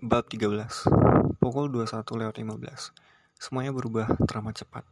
Bab 13 Pukul 21 lewat 15 Semuanya berubah teramat cepat.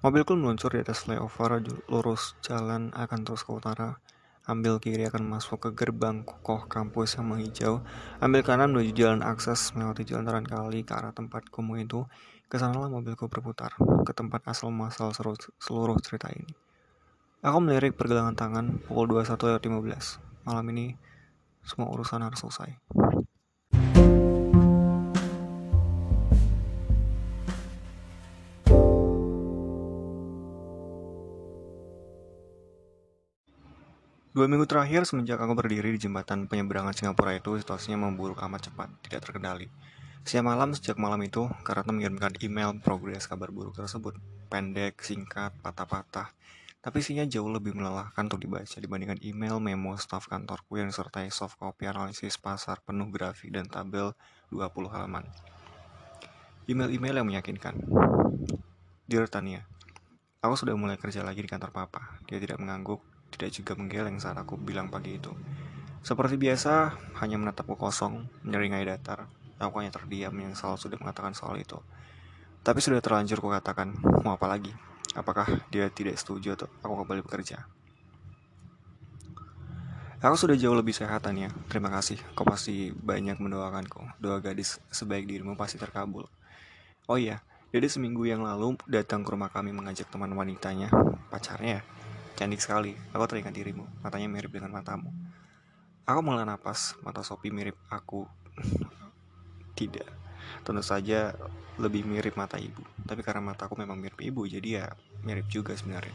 Mobilku meluncur di atas flyover Lurus jalan akan terus ke utara. Ambil kiri akan masuk ke gerbang kokoh kampus yang menghijau. Ambil kanan menuju jalan akses Melewati jalan kali ke arah tempat kumuh itu. Ke sanalah mobilku berputar Ke tempat asal masal seluruh cerita ini. Aku melirik pergelangan tangan pukul 21 lewat 15 Malam ini semua urusan harus selesai. Dua minggu terakhir semenjak aku berdiri di jembatan penyeberangan Singapura itu, situasinya memburuk amat cepat, tidak terkendali. Siang malam sejak malam itu, Karata mengirimkan email progres kabar buruk tersebut. Pendek, singkat, patah-patah. Tapi isinya jauh lebih melelahkan untuk dibaca dibandingkan email memo staf kantorku yang disertai soft copy analisis pasar penuh grafik dan tabel 20 halaman. Email-email yang meyakinkan. Dear Tania, aku sudah mulai kerja lagi di kantor papa. Dia tidak mengangguk, tidak juga menggeleng saat aku bilang pagi itu. Seperti biasa, hanya menatapku kosong, menyeringai datar. Aku hanya terdiam yang selalu sudah mengatakan soal itu. Tapi sudah terlanjur kukatakan, mau apa lagi? Apakah dia tidak setuju atau aku kembali bekerja? Aku sudah jauh lebih sehat, ya. Terima kasih. Kau pasti banyak mendoakanku. Doa gadis sebaik dirimu pasti terkabul. Oh iya, jadi seminggu yang lalu datang ke rumah kami mengajak teman wanitanya, pacarnya ya. Cantik sekali, aku teringat dirimu, matanya mirip dengan matamu. Aku menghela napas, mata Sopi mirip aku. Tidak, tentu saja lebih mirip mata ibu. Tapi karena mataku memang mirip ibu, jadi ya mirip juga sebenarnya.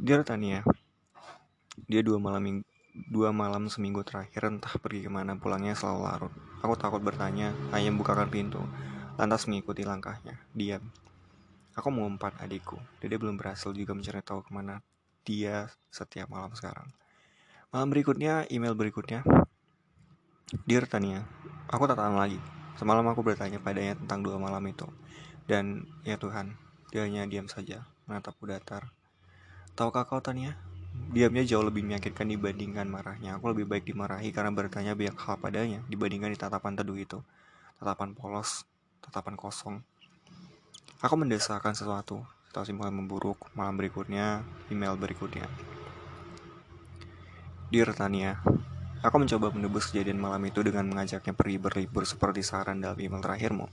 Dia Tania, dia dua malam dua malam seminggu terakhir entah pergi ke mana pulangnya selalu larut. Aku takut bertanya, hanya bukakan pintu, lantas mengikuti langkahnya. Diam. Aku mengumpat adikku, Dede belum berhasil juga mencari tahu ke mana dia setiap malam sekarang. Malam berikutnya, email berikutnya. Dear Tania, aku tak tahan lagi. Semalam aku bertanya padanya tentang dua malam itu. Dan ya Tuhan, dia hanya diam saja, menatapku datar. Tahukah kau Tania? Diamnya jauh lebih menyakitkan dibandingkan marahnya. Aku lebih baik dimarahi karena bertanya banyak hal padanya dibandingkan di tatapan teduh itu. Tatapan polos, tatapan kosong. Aku mendesakkan sesuatu, situasi mulai memburuk malam berikutnya email berikutnya Dear Tania Aku mencoba menebus kejadian malam itu dengan mengajaknya pergi berlibur seperti saran dalam email terakhirmu.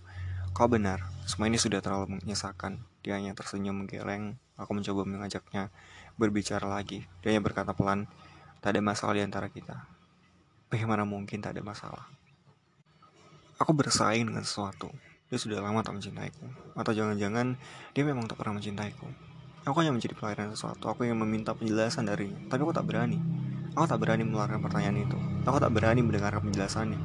Kau benar, semua ini sudah terlalu menyesakan. Dia hanya tersenyum menggeleng. Aku mencoba mengajaknya berbicara lagi. Dia hanya berkata pelan, tak ada masalah di antara kita. Bagaimana mungkin tak ada masalah? Aku bersaing dengan sesuatu. Dia sudah lama tak mencintaiku. Atau jangan-jangan dia memang tak pernah mencintaiku. Aku hanya menjadi pelayan sesuatu. Aku yang meminta penjelasan darinya. Tapi aku tak berani. Aku tak berani mengeluarkan pertanyaan itu. Aku tak berani mendengarkan penjelasannya.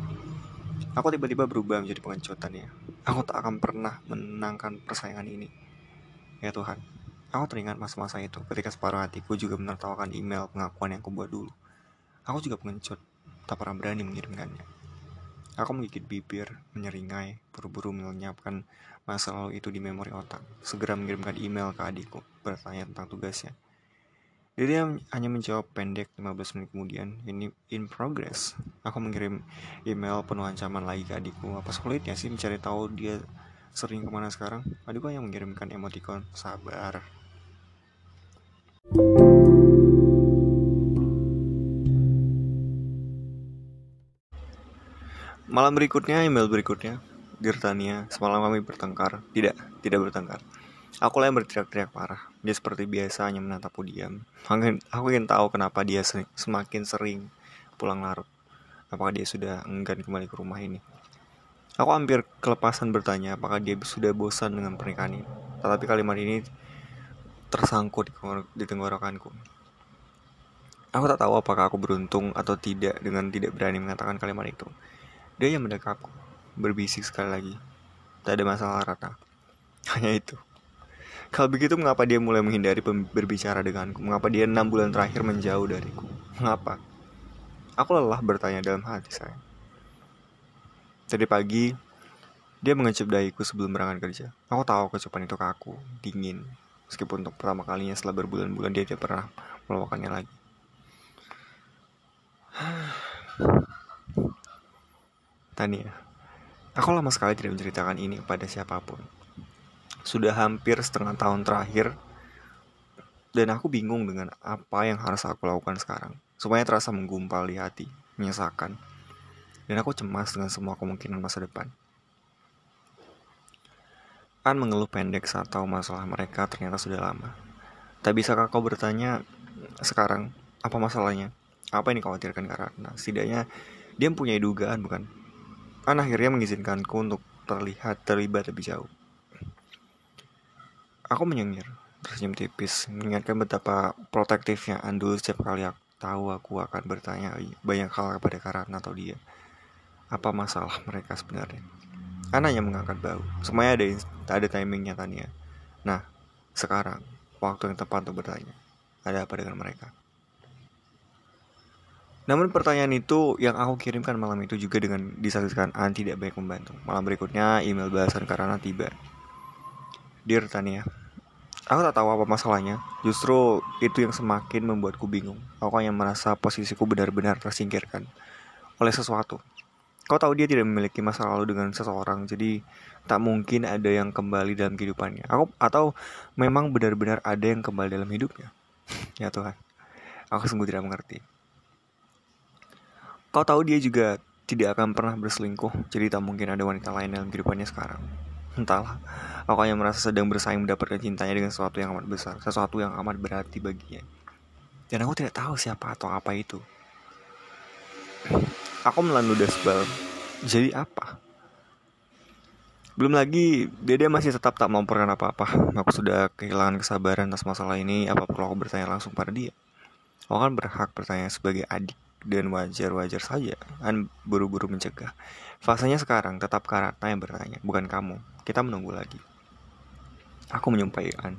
Aku tiba-tiba berubah menjadi pengecutannya. Aku tak akan pernah menenangkan persaingan ini. Ya Tuhan, aku teringat masa-masa itu ketika separuh hatiku juga menertawakan email pengakuan yang kubuat dulu. Aku juga pengecut, tak pernah berani mengirimkannya. Aku menggigit bibir, menyeringai, buru-buru melenyapkan masa lalu itu di memori otak. Segera mengirimkan email ke adikku, bertanya tentang tugasnya. Dia hanya menjawab pendek 15 menit kemudian, ini in progress. Aku mengirim email penuh ancaman lagi ke adikku. Apa sulitnya sih mencari tahu dia sering ke mana sekarang? Adikku hanya mengirimkan emoticon, sabar. Malam berikutnya, email berikutnya. Dirtania, semalam kami bertengkar. Tidak, tidak bertengkar. Aku yang berteriak-teriak parah. Dia seperti biasa hanya menatapku diam. Aku ingin tahu kenapa dia semakin sering pulang larut. Apakah dia sudah enggan kembali ke rumah ini? Aku hampir kelepasan bertanya apakah dia sudah bosan dengan pernikahan ini. Tetapi kalimat ini tersangkut di tenggorokanku. Aku tak tahu apakah aku beruntung atau tidak dengan tidak berani mengatakan kalimat itu. Dia yang mendekapku, berbisik sekali lagi. Tak ada masalah rata. Hanya itu. Kalau begitu mengapa dia mulai menghindari berbicara denganku? Mengapa dia enam bulan terakhir menjauh dariku? Mengapa? Aku lelah bertanya dalam hati saya. Tadi pagi, dia mengecup dahiku sebelum berangkat kerja. Aku tahu kecupan itu kaku, dingin. Meskipun untuk pertama kalinya setelah berbulan-bulan dia tidak pernah melakukannya lagi. Tania, Aku lama sekali tidak menceritakan ini kepada siapa pun. Sudah hampir setengah tahun terakhir, dan aku bingung dengan apa yang harus aku lakukan sekarang. Supaya terasa menggumpal di hati, menyesakan. Dan aku cemas dengan semua kemungkinan masa depan. An mengeluh pendek saat tahu masalah mereka ternyata sudah lama. Tak bisakah kau bertanya sekarang, apa masalahnya? Apa yang dikhawatirkan karena setidaknya dia mempunyai dugaan bukan? An akhirnya mengizinkanku untuk terlihat terlibat lebih jauh. Aku menyengir, tersenyum tipis, mengingatkan betapa protektifnya Andul setiap kali aku tahu aku akan bertanya banyak hal kepada Karana atau dia. Apa masalah mereka sebenarnya? An hanya mengangkat bau. Semuanya ada ada timingnya Tania. Nah, sekarang waktu yang tepat untuk bertanya. Ada apa dengan mereka? Namun pertanyaan itu yang aku kirimkan malam itu juga dengan disaksikan An tidak baik membantu. Malam berikutnya email balasan karena tiba. Dear Tania, aku tak tahu apa masalahnya. Justru itu yang semakin membuatku bingung. Aku hanya merasa posisiku benar-benar tersingkirkan oleh sesuatu. Kau tahu dia tidak memiliki masa lalu dengan seseorang, jadi tak mungkin ada yang kembali dalam kehidupannya. Aku atau memang benar-benar ada yang kembali dalam hidupnya. ya Tuhan, aku sungguh tidak mengerti. Kau tahu dia juga tidak akan pernah berselingkuh, jadi tak mungkin ada wanita lain dalam kehidupannya sekarang. Entahlah, aku hanya merasa sedang bersaing mendapatkan cintanya dengan sesuatu yang amat besar, sesuatu yang amat berarti baginya. Dan aku tidak tahu siapa atau apa itu. Aku melandu dasbal. Jadi apa? Belum lagi, Dede masih tetap tak memperkenalkan apa-apa. Aku sudah kehilangan kesabaran atas masalah ini. Apa perlu aku bertanya langsung pada dia? Aku kan berhak bertanya sebagai adik dan wajar-wajar saja. An buru-buru mencegah. Fasanya sekarang tetap Karata yang bertanya Bukan kamu? Kita menunggu lagi. Aku menyumpai An.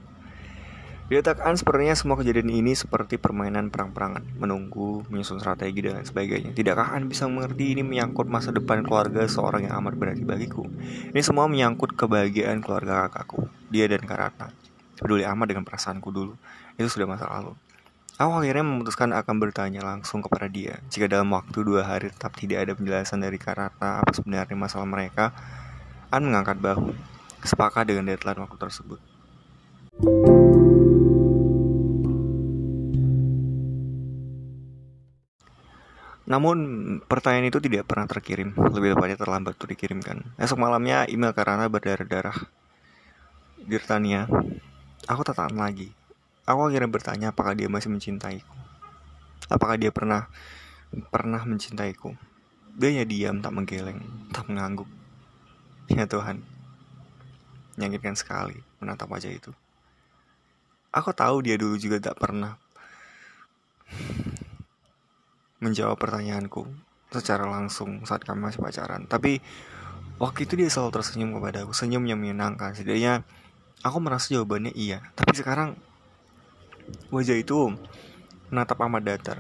Di otak An sepertinya semua kejadian ini seperti permainan perang-perangan. Menunggu, menyusun strategi dan sebagainya. Tidakkah An bisa mengerti ini menyangkut masa depan keluarga seorang yang amat berarti bagiku? Ini semua menyangkut kebahagiaan keluarga kakakku Dia dan Karata Peduli amat dengan perasaanku dulu. Itu sudah masa lalu Aku akhirnya memutuskan akan bertanya langsung kepada dia. Jika dalam waktu dua hari tetap tidak ada penjelasan dari Karata apa sebenarnya masalah mereka, An mengangkat bahu, sepakat dengan deadline waktu tersebut. Namun pertanyaan itu tidak pernah terkirim, lebih tepatnya terlambat untuk dikirimkan. Esok malamnya email Karana berdarah-darah. Dirtania, aku tak tahan lagi. Aku akhirnya bertanya apakah dia masih mencintaiku. Apakah dia pernah pernah mencintaiku. Dia hanya diam, tak menggeleng, tak mengangguk. Ya Tuhan, menyakitkan sekali menatap wajah itu. Aku tahu dia dulu juga tak pernah menjawab pertanyaanku secara langsung saat kami masih pacaran. Tapi waktu itu dia selalu tersenyum kepada aku, senyum yang menyenangkan. Setidaknya aku merasa jawabannya iya. Tapi sekarang Wajah itu menatap amat datar,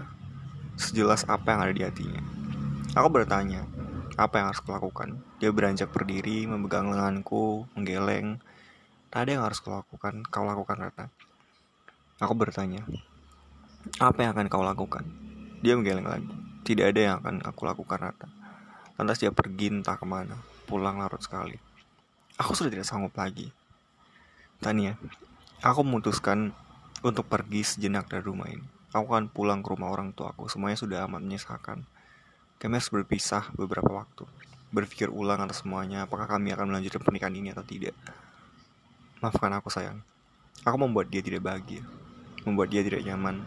sejelas apa yang ada di hatinya. Aku bertanya, apa yang harus kulakukan? Dia beranjak berdiri, memegang lenganku, menggeleng. Tak ada yang harus kulakukan, kau lakukan Rata. Aku bertanya, apa yang akan kau lakukan? Dia menggeleng lagi. Tidak ada yang akan aku lakukan Rata. Lantas dia pergi entah ke mana, pulang larut sekali. Aku sudah tidak sanggup lagi. Tania, aku memutuskan untuk pergi sejenak dari rumah ini. Aku akan pulang ke rumah orang tua aku. Semuanya sudah amat menyesakan. Kami harus berpisah beberapa waktu. Berpikir ulang atas semuanya, apakah kami akan melanjutkan pernikahan ini atau tidak. Maafkan aku sayang. Aku membuat dia tidak bahagia. Membuat dia tidak nyaman.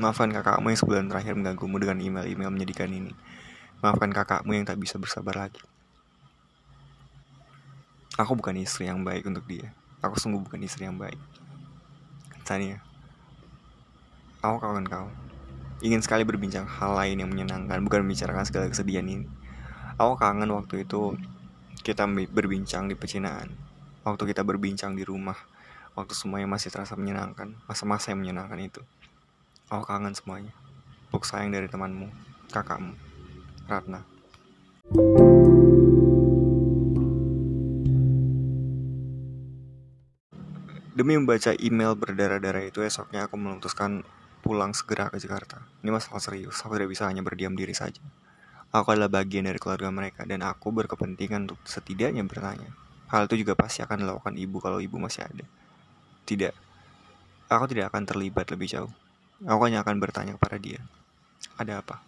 Maafkan kakakmu yang sebulan terakhir mengganggumu dengan email-email menyedihkan ini. Maafkan kakakmu yang tak bisa bersabar lagi. Aku bukan istri yang baik untuk dia. Aku sungguh bukan istri yang baik. Aku kangen kau Ingin sekali berbincang hal lain yang menyenangkan Bukan membicarakan segala kesedihan ini. Aku kangen waktu itu Kita berbincang di pecinaan. Waktu kita berbincang di rumah Waktu semuanya masih terasa menyenangkan Masa-masa yang menyenangkan itu. Aku kangen semuanya. Buk sayang dari temanmu Kakakmu Ratna Demi membaca email berdarah-darah itu, esoknya aku memutuskan pulang segera ke Jakarta. Ini masalah serius, aku tidak bisa hanya berdiam diri saja. Aku adalah bagian dari keluarga mereka dan aku berkepentingan untuk setidaknya bertanya. Hal itu juga pasti akan dilakukan ibu kalau ibu masih ada. Tidak, aku tidak akan terlibat lebih jauh. Aku hanya akan bertanya kepada dia. Ada apa?